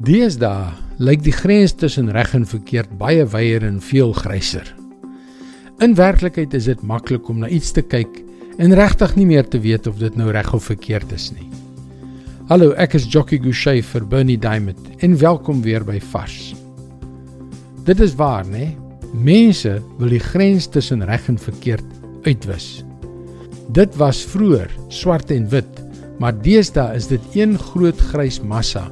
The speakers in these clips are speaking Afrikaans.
Deesdae lyk die grens tussen reg en verkeerd baie wyeer en veel gryser. In werklikheid is dit maklik om na iets te kyk en regtig nie meer te weet of dit nou reg of verkeerd is nie. Hallo, ek is Jockey Gouchee vir Bernie Diamond en welkom weer by Vars. Dit is waar, né? Mense wil die grens tussen reg en verkeerd uitwis. Dit was vroeër swart en wit, maar deesdae is dit een groot grys massa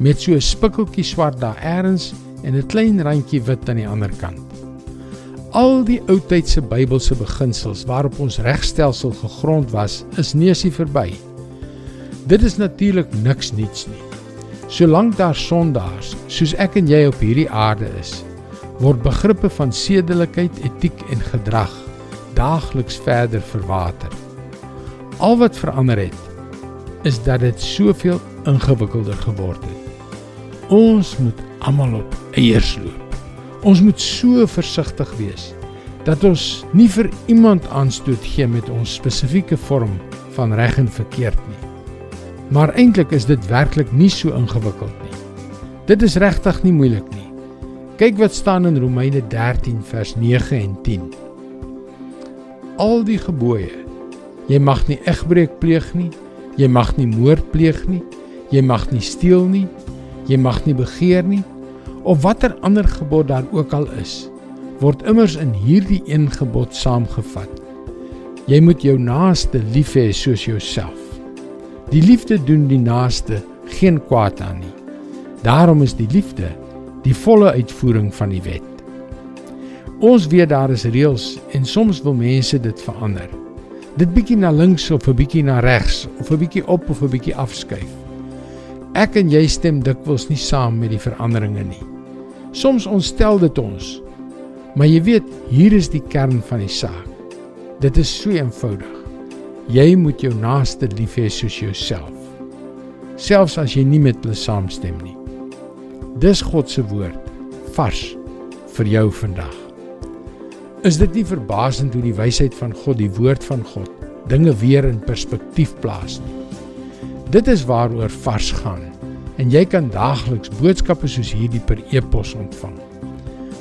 met so 'n spikkeltjie swart daar eers en 'n klein randjie wit aan die ander kant. Al die ou tydse Bybelse beginsels waarop ons regstelsel gegrond was, is neusie verby. Dit is natuurlik niks niets nie. Solank daar sondaars soos ek en jy op hierdie aarde is, word begrippe van sedelikheid, etiek en gedrag daagliks verder verwater. Al wat verander het, is dat dit soveel ingewikkelder geword het. Ons moet almal op eiers loop. Ons moet so versigtig wees dat ons nie vir iemand aanstoot gee met ons spesifieke vorm van reg en verkeerd nie. Maar eintlik is dit werklik nie so ingewikkeld nie. Dit is regtig nie moeilik nie. Kyk wat staan in Romeine 13 vers 9 en 10. Al die gebooie. Jy mag nie egbreek pleeg nie. Jy mag nie moord pleeg nie. Jy mag nie steel nie jy mag nie begeer nie of watter ander gebod daar ook al is word immers in hierdie een gebod saamgevat. Jy moet jou naaste lief hê soos jouself. Die liefde doen die naaste geen kwaad aan nie. Daarom is die liefde die volle uitvoering van die wet. Ons weet daar is reëls en soms wil mense dit verander. Dit bietjie na links of 'n bietjie na regs of 'n bietjie op of 'n bietjie afskuif Ek en jy stem dikwels nie saam met die veranderinge nie. Soms ontstel dit ons. Maar jy weet, hier is die kern van die saak. Dit is so eenvoudig. Jy moet jou naaste lief hê soos jouself. Selfs as jy nie met hulle saamstem nie. Dis God se woord vars vir jou vandag. Is dit nie verbasend hoe die wysheid van God, die woord van God, dinge weer in perspektief plaas nie? Dit is waaroor vars gaan. En jy kan daagliks boodskappe soos hierdie per e-pos ontvang.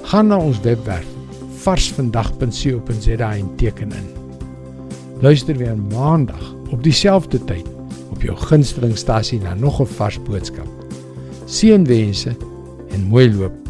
Gaan na ons webwerf varsvandag.co.za en teken in. Luister weer maandag op dieselfde tyd op jou gunstelingstasie na nog 'n vars boodskap. Seënwense en mooi loop